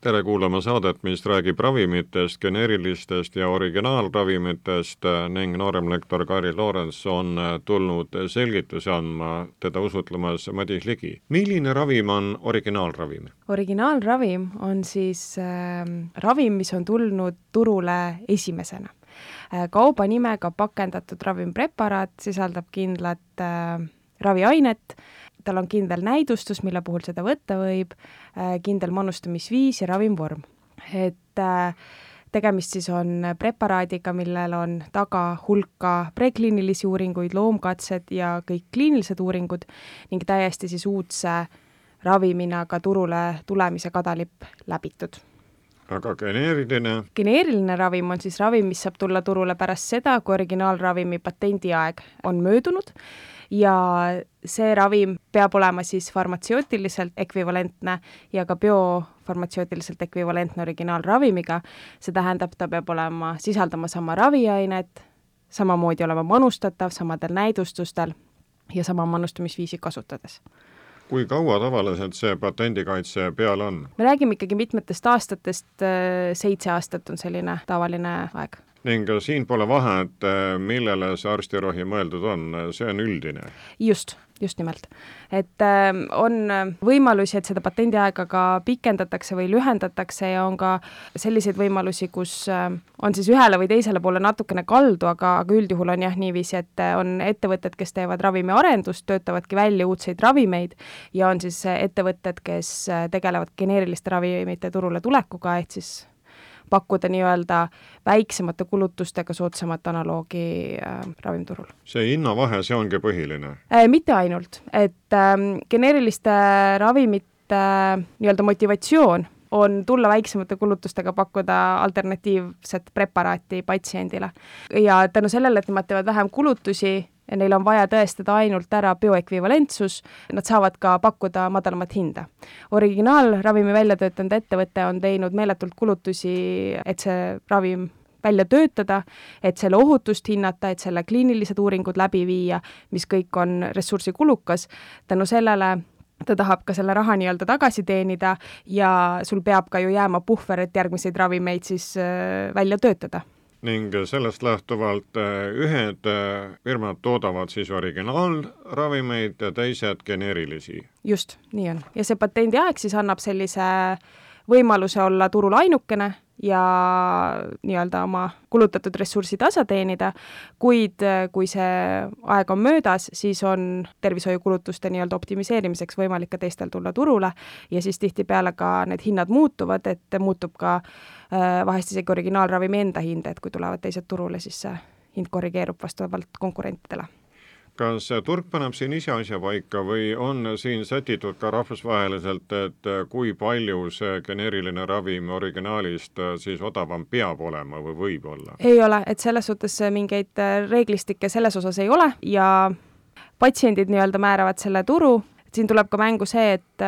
tere kuulama saadet, mis räägib ravimitest, geneerilistest ja originaalravimitest ning nooremlektor Kari Loorents on tulnud selgitusi andma, teda usutlemas Madis Ligi. milline ravim on originaalravim? originaalravim on siis äh, ravim, mis on tulnud turule esimesena äh,. kauba nimega pakendatud ravimpreparaat sisaldab kindlat äh, raviainet, tal on kindel näidustus, mille puhul seda võtta võib, äh, kindel manustamisviis ja ravimvorm. et äh, tegemist siis on preparaadiga, millel on taga hulka prekliinilisi uuringuid, loomkatsed ja kõik kliinilised uuringud ning täiesti siis uudse ravimina ka turule tulemise kadalipp läbitud aga geneeriline? geneeriline ravim on siis ravim, mis saab tulla turule pärast seda, kui originaalravimi patendiaeg on möödunud ja see ravim peab olema siis farmatseutiliselt ekvivalentne ja ka biofarmatseutiliselt ekvivalentne originaalravimiga, see tähendab, ta peab olema, sisaldama sama raviainet, samamoodi olema manustatav samadel näidustustel ja sama manustamisviisi kasutades. Kui kaua tavaliselt see patendikaitse peal on? me räägime ikkagi mitmetest aastatest, seitse aastat on selline tavaline aeg ning siin pole vahet, millele see arstirohi mõeldud on, see on üldine? just, just nimelt. et äh, on võimalusi, et seda patendiaega ka pikendatakse või lühendatakse ja on ka selliseid võimalusi, kus äh, on siis ühele või teisele poole natukene kaldu, aga, aga üldjuhul on jah niiviisi, et äh, on ettevõtted, kes teevad ravimiarendust, töötavadki välja uudseid ravimeid ja on siis ettevõtted, kes äh, tegelevad geneeriliste ravimite turule tulekuga, ehk siis pakkuda nii-öelda väiksemate kulutustega soodsamat analoogi äh, ravimturul. see hinnavahe, see ongi põhiline äh,? Mitte ainult, et äh, geneeriliste ravimite äh, nii-öelda motivatsioon on tulla väiksemate kulutustega pakkuda alternatiivset preparaati patsiendile. ja tänu sellele, et nemad teevad vähem kulutusi, ja neil on vaja tõestada ainult ära bioekvivalentsus, nad saavad ka pakkuda madalamat hinda. originaalravimi välja töötanud ettevõte on teinud meeletult kulutusi, et see ravim välja töötada, et selle ohutust hinnata, et selle kliinilised uuringud läbi viia, mis kõik on ressursikulukas, tänu sellele ta tahab ka selle raha nii-öelda tagasi teenida ja sul peab ka ju jääma puhver, et järgmiseid ravimeid siis äh, välja töötada ning sellest lähtuvalt äh, ühed äh, firmad toodavad siis originaalravimeid ja teised geneerilisi. just, nii on. ja see patendiaeg siis annab sellise võimaluse olla turul ainukene ja nii-öelda oma kulutatud ressurssi tasa teenida, kuid äh, kui see aeg on möödas, siis on tervishoiukulutuste nii-öelda optimiseerimiseks võimalik ka teistel tulla turule ja siis tihtipeale ka need hinnad muutuvad, et muutub ka äh, vahest isegi originaalravimi enda hind, et kui tulevad teised turule, siis see hind korrigeerub vastavalt konkurentidele kas turg paneb siin ise asja paika või on siin sätitud ka rahvusvaheliselt, et kui palju see geneeriline ravim originaalist siis odavam peab olema või võib olla? ei ole, et selles suhtes mingeid reeglistikke selles osas ei ole ja patsiendid nii-öelda määravad selle turu, siin tuleb ka mängu see, et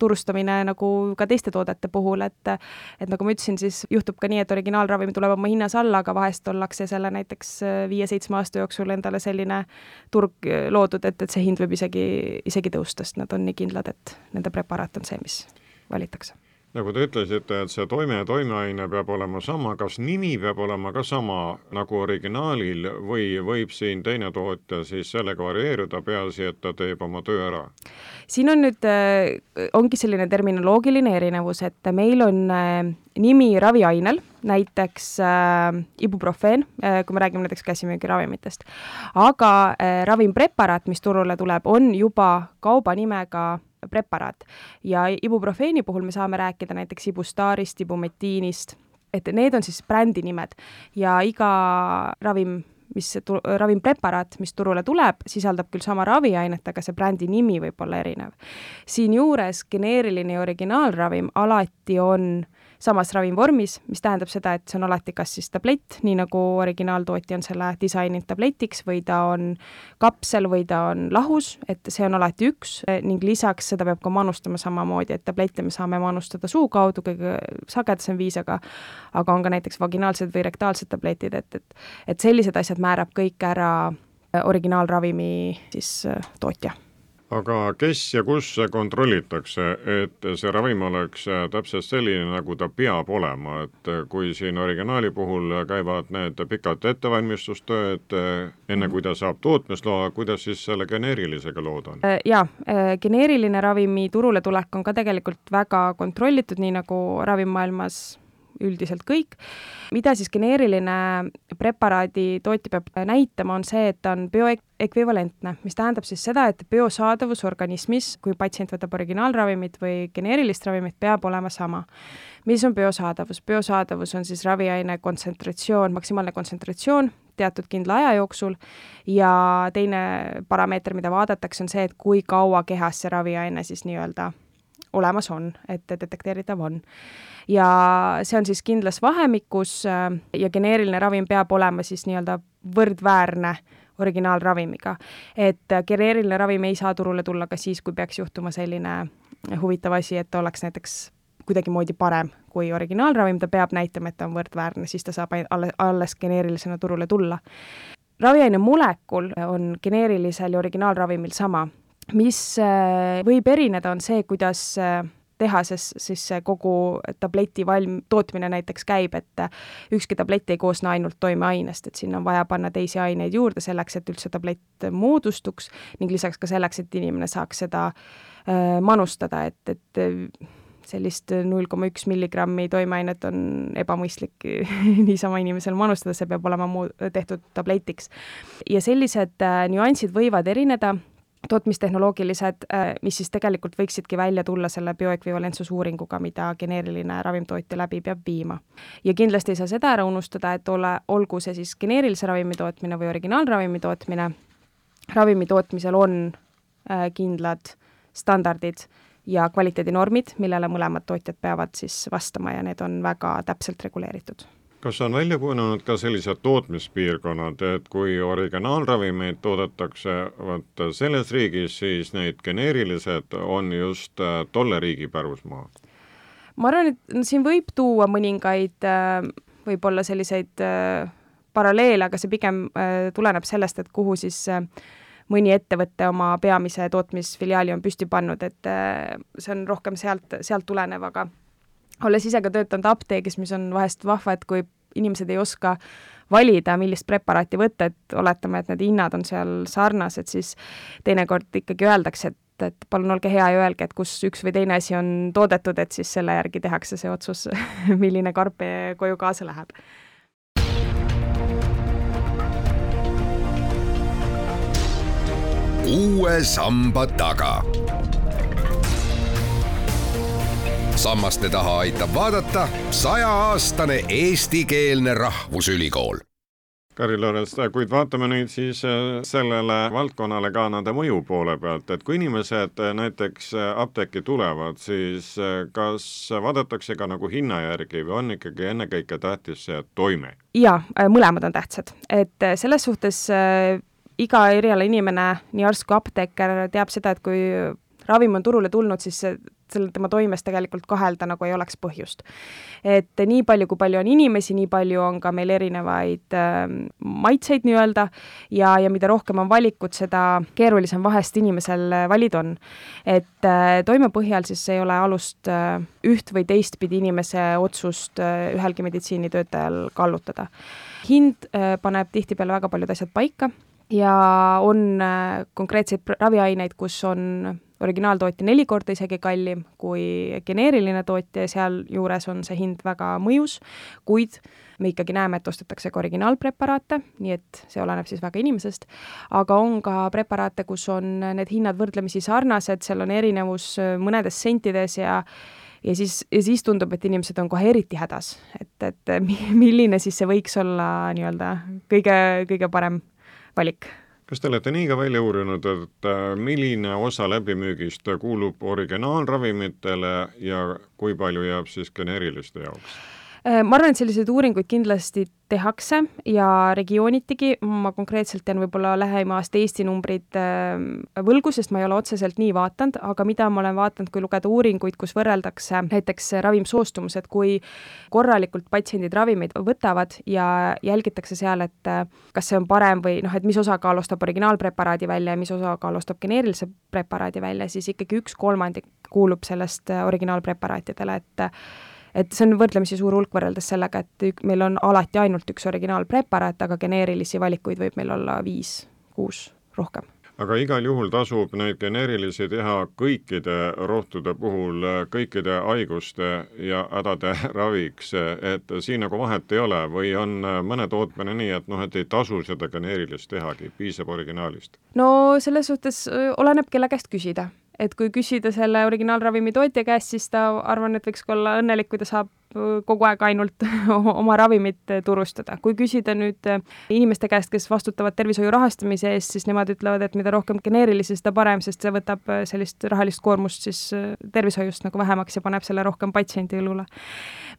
turustamine nagu ka teiste toodete puhul, et et nagu ma ütlesin, siis juhtub ka nii, et originaalravim tuleb oma hinnas alla, aga vahest ollakse selle näiteks viie-seitsme aasta jooksul endale selline turg loodud, et, et see hind võib isegi, isegi tõusta, sest nad on nii kindlad, et nende preparaat on see, mis valitakse nagu te ütlesite, et see toime ja toimeaine peab olema sama, kas nimi peab olema ka sama nagu originaalil või võib siin teine tootja siis sellega varieeruda, peaasi, et ta teeb oma töö ära? siin on nüüd, äh, ongi selline terminoloogiline erinevus, et meil on äh, nimi raviainel, näiteks äh, ibuprofeen äh,, kui me räägime näiteks käsimüügiravimitest. aga äh, ravimpreparaat, mis turule tuleb, on juba kauba nimega preparaat. ja ibuprofeeni puhul me saame rääkida näiteks ibustaarist, ibumetiinist, et need on siis brändinimed ja iga ravim mis ravimpreparaat, mis turule tuleb, sisaldab küll sama raviainet, aga see brändi nimi võib olla erinev. siinjuures geneeriline ja originaalravim alati on samas ravimvormis, mis tähendab seda, et see on alati kas siis tablett, nii nagu originaaltootja on selle disaininud tabletiks, või ta on kapsel või ta on lahus, et see on alati üks ning lisaks seda peab ka manustama samamoodi, et tablette me saame manustada suu kaudu kõige sagedasem viis, aga aga on ka näiteks vaginaalsed või rektaalsed tabletid, et, et et sellised asjad määrab kõik ära originaalravimi siis tootja aga kes ja kus kontrollitakse, et see ravim oleks täpselt selline, nagu ta peab olema, et kui siin originaali puhul käivad need pikad ettevalmistustööd, enne kui ta saab tootmisloa, kuidas siis selle geneerilisega lood on? Äh, jaa, äh, geneeriline ravimi turule tulek on ka tegelikult väga kontrollitud, nii nagu ravimimaailmas üldiselt kõik. mida siis geneeriline preparaadi tootja peab näitama, on see, et ta on bioekvivalentne, mis tähendab siis seda, et biosaadavus organismis, kui patsient võtab originaalravimit või geneerilist ravimit, peab olema sama. mis on biosaadavus? biosaadavus on siis raviaine kontsentratsioon, maksimaalne kontsentratsioon teatud kindla aja jooksul ja teine parameeter, mida vaadatakse, on see, et kui kaua kehas see raviaine siis nii-öelda olemas on, et detekteeritav on ja see on siis kindlas vahemikus äh, ja geneeriline ravim peab olema siis nii-öelda võrdväärne originaalravimiga. et äh, geneeriline ravim ei saa turule tulla ka siis, kui peaks juhtuma selline huvitav asi, et oleks näiteks kuidagimoodi parem kui originaalravim, ta peab näitama, et ta on võrdväärne, siis ta saab alles, alles geneerilisena turule tulla. raviaine molekul on geneerilisel ja originaalravimil sama. Mis äh, võib erineda, on see, kuidas tehases siis see kogu tableti valm-, tootmine näiteks käib, et ükski tablett ei koosne ainult toimeainest, et sinna on vaja panna teisi aineid juurde selleks, et üldse tablett moodustuks ning lisaks ka selleks, et inimene saaks seda äh, manustada, et, et sellist null koma üks milligrammi toimeainet on ebamõistlik niisama inimesel manustada, see peab olema muu-, tehtud tabletiks. ja sellised äh, nüansid võivad erineda tootmistehnoloogilised, äh, mis siis tegelikult võiksidki välja tulla selle bioekvivalentsusuuringuga, mida geneeriline ravimtootja läbi peab viima. ja kindlasti ei saa seda ära unustada, et ole, olgu see siis geneerilise ravimi tootmine või originaalravimi tootmine, ravimi tootmisel on äh, kindlad standardid ja kvaliteedinormid, millele mõlemad tootjad peavad siis vastama ja need on väga täpselt reguleeritud kas on välja kujunenud ka sellised tootmispiirkonnad, et kui originaalravimeid toodetakse vot selles riigis, siis need geneerilised on just äh, tolle riigi pärusmaa? ma arvan, et siin võib tuua mõningaid äh, võib-olla selliseid äh, paralleele, aga see pigem tuleneb sellest, et kuhu siis mõni ettevõte oma peamise tootmisfiliaali on püsti pannud, et see on rohkem sealt, sealt tulenev, aga olles ise ka töötanud apteegis, mis on vahest vahva, et kui inimesed ei oska valida, millist preparaati võtta, et oletame, et need hinnad on seal sarnased, siis teinekord ikkagi öeldakse, et, et palun olge hea ja öelge, et kus üks või teine asi on toodetud, et siis selle järgi tehakse see otsus, milline karp koju kaasa läheb. uue samba taga sammaste taha aitab vaadata sajaaastane eestikeelne rahvusülikool Kari Loorents, kuid vaatame nüüd siis äh, sellele valdkonnale ka nende mõju poole pealt, et kui inimesed äh, näiteks äh, apteeki tulevad, siis kas vaadatakse ka nagu hinna järgi või on ikkagi ennekõike tähtis see toime? jaa, mõlemad on tähtsad, et selles suhtes iga eriala inimene, nii arst kui apteeker, teab seda, et kui ravim on turule tulnud, siis selle tema toimes tegelikult kahelda nagu ei oleks põhjust. et nii palju, kui palju on inimesi, nii palju on ka meil erinevaid äh, maitseid nii-öelda ja, ja mida rohkem on valikut, seda keerulisem vahest inimesel äh, valida on. et äh, toime põhjal siis ei ole alust äh, üht või teistpidi inimese otsust äh, ühelgi meditsiinitöötajal kallutada. hind äh, paneb tihtipeale väga paljud asjad paika ja on äh, konkreetseid raviaineid, kus on originaaltootja neli korda isegi kallim kui geneeriline tootja ja sealjuures on see hind väga mõjus, kuid me ikkagi näeme, et ostetakse ka originaalpreparaate, nii et see oleneb siis väga inimesest, aga on ka preparaate, kus on need hinnad võrdlemisi sarnased, seal on erinevus mõnedes sentides ja ja siis, ja siis tundub, et inimesed on kohe eriti hädas, et, et milline siis see võiks olla nii-öelda kõige, kõige parem valik kas te olete nii ka välja uurinud, et äh, milline osa läbimüügist kuulub originaalravimitele ja kui palju jääb siis geneeriliste jaoks? Äh, ma arvan, et selliseid uuringuid kindlasti tehakse ja regioonitigi, ma konkreetselt tean võib-olla lähema aasta Eesti numbrid äh, võlgu, sest ma ei ole otseselt nii vaadanud, aga mida ma olen vaadanud, kui lugeda uuringuid, kus võrreldakse näiteks ravimsoostumused, kui korralikult patsiendid ravimeid võtavad ja jälgitakse seal, et äh, kas see on parem või noh, et mis osakaal ostab originaalpreparaadi välja ja mis osakaal ostab geneerilise preparaadi välja, siis ikkagi üks kolmandik kuulub sellest originaalpreparaatidele, et et see on võrdlemisi suur hulk võrreldes sellega, et meil on alati ainult üks originaalpreparaat, aga geneerilisi valikuid võib meil olla viis, kuus, rohkem aga igal juhul tasub neid geneerilisi teha kõikide rohtude puhul, kõikide haiguste ja hädade raviks, et siin nagu vahet ei ole või on mõne tootmine nii, et noh, et ei tasu seda geneerilist tehagi, piisab originaalist? no selles suhtes oleneb, kelle käest küsida et kui küsida selle originaalravimi tootja käest, siis ta arvan, et võiks ka olla õnnelik, kui ta saab äh, kogu aeg ainult oma ravimit äh, turustada. kui küsida nüüd äh, inimeste käest, kes vastutavad tervishoiu rahastamise eest, siis nemad ütlevad, et mida rohkem geneerilisi, seda parem, sest see võtab sellist rahalist koormust siis tervishoiust nagu vähemaks ja paneb selle rohkem patsiendi õlule.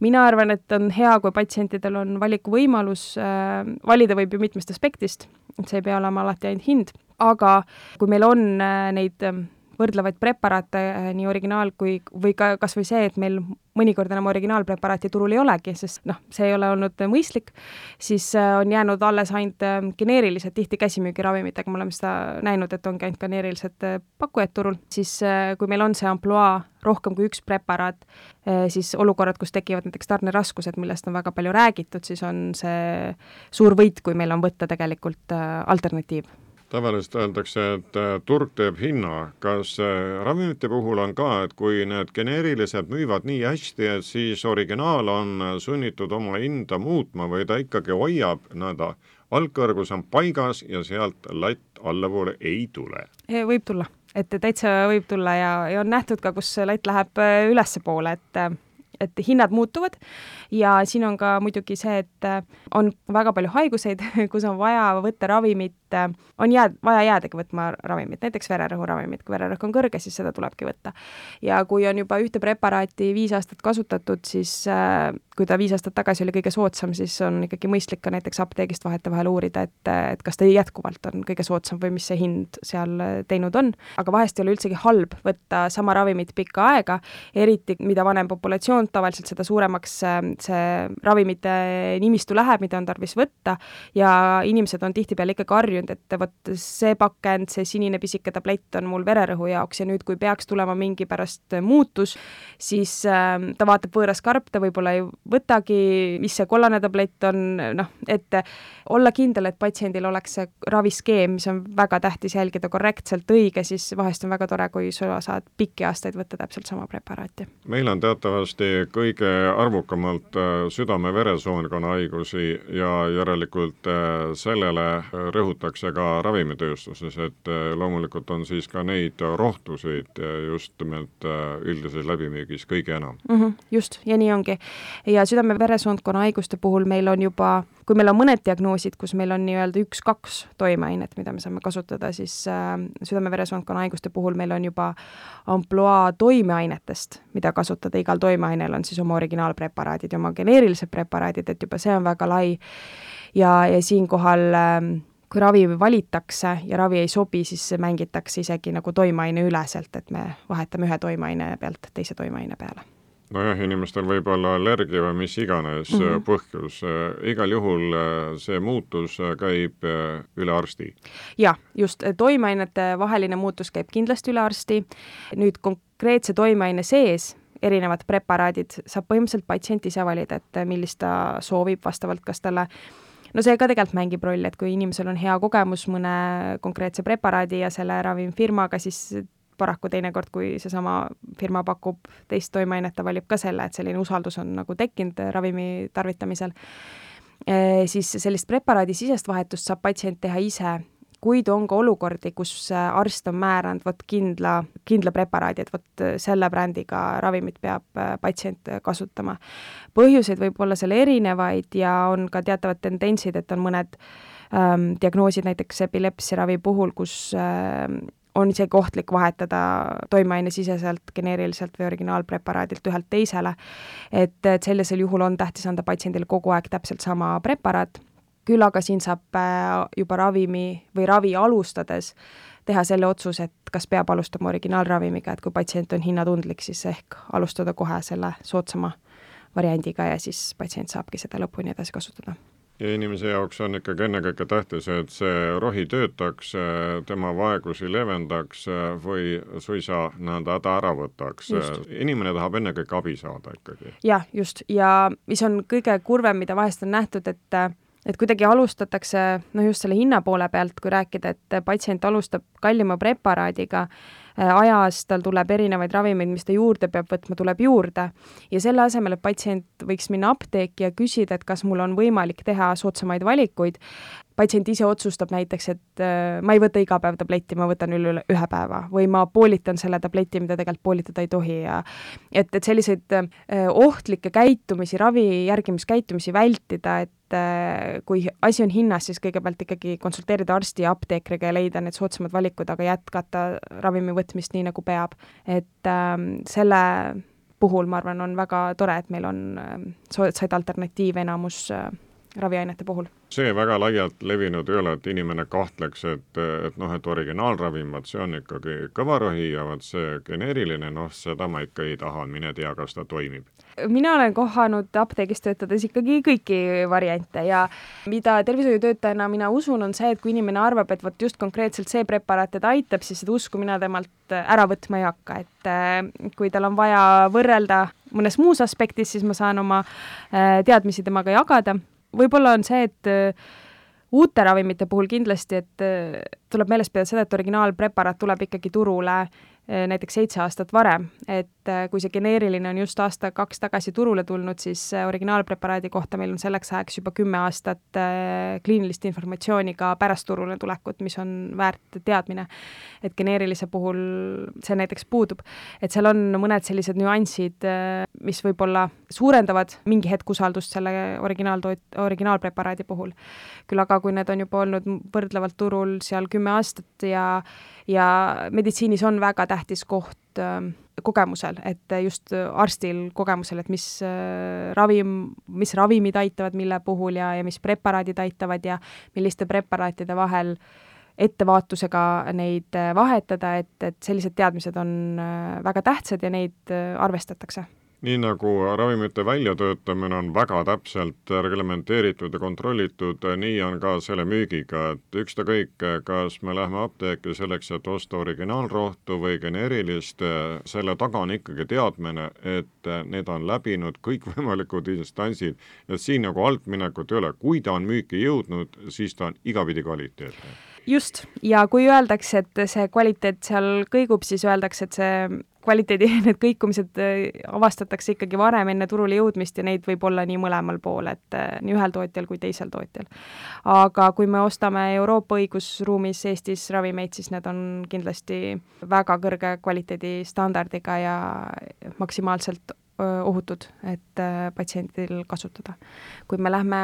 mina arvan, et on hea, kui patsientidel on valikuvõimalus, valida võib ju mitmest aspektist, et see ei pea olema alati ainult hind, aga kui meil on neid võrdlevaid preparaate, äh, nii originaal kui, või ka kas või see, et meil mõnikord enam originaalpreparaati turul ei olegi, sest noh, see ei ole olnud mõistlik, siis äh, on jäänud alles ainult äh, geneerilised, tihti käsimüügiravimitega, me oleme seda näinud, et ongi ainult geneerilised pakkujad turul, siis kui meil on see ampluaa rohkem kui üks preparaat, siis olukorrad, kus tekivad näiteks tarneraskused, millest on väga palju räägitud, siis on see suur võit, kui meil on võtta tegelikult alternatiiv tavaliselt öeldakse, et äh, turg teeb hinna, kas äh, ravimite puhul on ka, et kui need geneerilised müüvad nii hästi, et siis originaal on äh, sunnitud oma hinda muutma või ta ikkagi hoiab nõnda, algkõrgus on paigas ja sealt latt allapoole ei tule? võib tulla, et täitsa võib tulla ja, ja on nähtud ka, kus latt läheb ülespoole, et et hinnad muutuvad ja siin on ka muidugi see, et äh, on väga palju haiguseid, kus on vaja võtta ravimit, äh, on jääd, vaja jäädagi võtma ravimit, näiteks vererõhuravimit, kui vererõhk on kõrge, siis seda tulebki võtta. ja kui on juba ühte preparaati viis aastat kasutatud, siis äh, kui ta viis aastat tagasi oli kõige soodsam, siis on ikkagi mõistlik ka näiteks apteegist vahetevahel uurida, et, et kas ta jätkuvalt on kõige soodsam või mis see hind seal teinud on. aga vahest ei ole üldsegi halb võtta sama ravimit pikka aega, eriti mida vanem populatsioon, tavaliselt seda suuremaks see ravimite nimistu läheb, mida on tarvis võtta ja inimesed on tihtipeale ikkagi harjunud, et vot see pakend, see sinine pisike tablett on mul vererõhu jaoks ja nüüd, kui peaks tulema mingi pärast muutus, siis äh, ta vaatab võõras karp, ta võib-olla ei võtagi, mis see kollane tablett on, noh, et olla kindel, et patsiendil oleks see raviskeem, mis on väga tähtis jälgida korrektselt õige, siis vahest on väga tore, kui sa saad pikki aastaid võtta täpselt sama preparaati. meil on teatavasti kõige arvukamalt äh, südame-veresoonkonna haigusi ja järelikult äh, sellele rõhutakse ka ravimitööstuses, et äh, loomulikult on siis ka neid rohtusid just nimelt üldises läbimüügis kõige enam mm. -hmm, just, ja nii ongi. ja südame-veresoonkonna haiguste puhul meil on juba kui meil on mõned diagnoosid, kus meil on nii-öelda üks-kaks toimeainet, mida me saame kasutada, siis äh, südame-veresoonkonna haiguste puhul meil on juba ampluaa toimeainetest, mida kasutada, igal toimeainel on siis oma originaalpreparaadid ja oma geneerilised preparaadid, et juba see on väga lai. ja, ja siinkohal äh, kui ravi valitakse ja ravi ei sobi, siis mängitakse isegi nagu toimeaine üleselt, et me vahetame ühe toimeaine pealt teise toimeaine peale nojah, inimestel võib olla allergia või mis iganes mm -hmm. põhjus, igal juhul äh, see muutus äh, käib üle arsti? jah, just, toimeainete vaheline muutus käib kindlasti üle arsti, nüüd konkreetse toimeaine sees erinevad preparaadid saab põhimõtteliselt patsient ise valida, et millist ta soovib, vastavalt kas talle no see ka tegelikult mängib rolli, et kui inimesel on hea kogemus mõne konkreetse preparaadi ja selle ravimfirmaga, siis paraku teinekord, kui seesama firma pakub teist toimeainet, ta valib ka selle, et selline usaldus on nagu tekkinud ravimi tarvitamisel, siis sellist preparaadisisest vahetust saab patsient teha ise, kuid on ka olukordi, kus arst on määranud vot kindla, kindla preparaadi, et vot selle brändiga ravimit peab patsient kasutama. põhjuseid võib olla seal erinevaid ja on ka teatavad tendentsid, et on mõned ähm, diagnoosid näiteks epilepsiaravi puhul, kus äh, on isegi ohtlik vahetada toimeainesiseselt geneeriliselt või originaalpreparaadilt ühelt teisele. et, et sellisel juhul on tähtis anda patsiendile kogu aeg täpselt sama preparaat, küll aga siin saab äh, juba ravimi või ravi alustades teha selle otsuse, et kas peab alustama originaalravimiga, et kui patsient on hinnatundlik, siis ehk alustada kohe selle soodsama variandiga ja siis patsient saabki seda lõpuni edasi kasutada ja inimese jaoks on ikkagi ennekõike tähtis, et see rohi töötaks, tema vaegusi leevendaks või suisa nii-öelda häda ära võtaks. inimene tahab ennekõike abi saada ikkagi. jah, just, ja mis on kõige kurvem, mida vahest on nähtud, et et kuidagi alustatakse, noh just selle hinna poole pealt, kui rääkida, et patsient alustab kallima preparaadiga, ajas tal tuleb erinevaid ravimeid, mis ta juurde peab võtma, tuleb juurde. ja selle asemel, et patsient võiks minna apteeki ja küsida, et kas mul on võimalik teha soodsamaid valikuid, patsient ise otsustab näiteks, et äh, ma ei võta iga päev tabletti, ma võtan üle ühe päeva või ma poolitan selle tableti, mida tegelikult poolitada ei tohi ja et, et selliseid äh, ohtlikke käitumisi, ravi järgimiskäitumisi vältida, et et kui asi on hinnas, siis kõigepealt ikkagi konsulteerida arsti ja apteekriga ja leida need soodsamad valikud, aga jätkata ravimi võtmist nii, nagu peab. et ähm, selle puhul, ma arvan, on väga tore, et meil on soodsaid alternatiive enamus äh, raviainete puhul. See väga laialt levinud ei ole, et inimene kahtleks, et, et noh, et originaalravim, vot see on ikkagi kõva rohi ja vot see geneeriline, noh, seda ma ikka ei taha, mine tea, kas ta toimib. mina olen kohanud apteegis töötades ikkagi kõiki variante ja mida tervishoiutöötajana mina usun, on see, et kui inimene arvab, et vot just konkreetselt see preparaat teda aitab, siis seda usku mina temalt ära võtma ei hakka, et äh, kui tal on vaja võrrelda mõnes muus aspektis, siis ma saan oma äh, teadmisi temaga jagada võib-olla on see, et äh, uute ravimite puhul kindlasti, et äh, tuleb meeles pidada seda, et originaalpreparaat tuleb ikkagi turule näiteks seitse aastat varem, et äh, kui see geneeriline on just aasta-kaks tagasi turule tulnud, siis äh, originaalpreparaadi kohta meil on selleks ajaks juba kümme aastat kliinilist informatsiooni ka pärast turule tulekut, mis on väärt teadmine. et geneerilise puhul see näiteks puudub. et seal on mõned sellised nüansid, mis võib-olla suurendavad mingi hetk usaldust selle originaaltoot-, originaalpreparaadi puhul. küll aga kui need on juba olnud võrdlevalt turul seal kümme aastat ja ja meditsiinis on väga tähtis koht äh, kogemusel, et just arstil kogemusel, et mis äh, ravim, mis ravimid aitavad mille puhul ja, ja mis preparaadid aitavad ja milliste preparaatide vahel ettevaatusega neid äh, vahetada, et, et sellised teadmised on äh, väga tähtsad ja neid arvestatakse nii nagu ravimite väljatöötamine on väga täpselt reglementeeritud ja kontrollitud, nii on ka selle müügiga, et ükskõik, kas me läheme apteeki selleks, et osta originaalrohtu või geneerilist, selle taga on ikkagi teadmine, et need on läbinud kõikvõimalikud instantsid, et siin nagu altminekut ei ole, kui ta on müüki jõudnud, siis ta on igapidi kvaliteetne. Just, ja kui öeldakse, et see kvaliteet seal kõigub, siis öeldakse, et see kvaliteedi, need kõikumised äh, avastatakse ikkagi varem enne turule jõudmist ja neid võib olla nii mõlemal pool, et äh, nii ühel tootjal kui teisel tootjal. aga kui me ostame Euroopa õigusruumis Eestis ravimeid, siis need on kindlasti väga kõrge kvaliteedistandardiga ja maksimaalselt ohutud, et äh, patsiendil kasutada. kui me lähme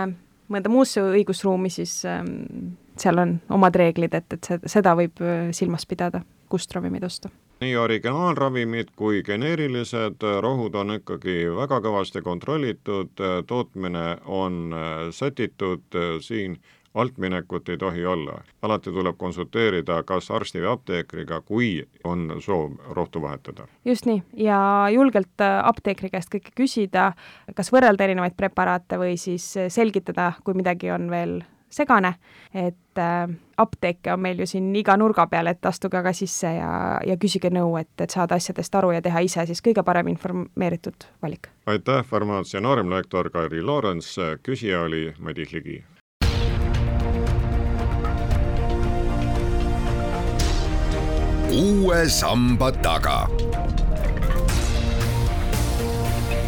mõnda muusse õigusruumi, siis ähm, seal on omad reeglid, et, et seda võib silmas pidada, kust ravimeid osta nii originaalravimid kui geneerilised rohud on ikkagi väga kõvasti kontrollitud, tootmine on sätitud, siin altminekut ei tohi olla. alati tuleb konsulteerida kas arsti või apteekriga, kui on soov rohtu vahetada. just nii, ja julgelt apteekri käest kõike küsida, kas võrrelda erinevaid preparaate või siis selgitada, kui midagi on veel segane, et äh, apteeke on meil ju siin iga nurga peal, et astuge aga sisse ja, ja küsige nõu, et, et saada asjadest aru ja teha ise siis kõige parem informeeritud valik. aitäh, farmaatsia nooremlektor Kairi Loorents, küsija oli Madis Ligi. uue samba taga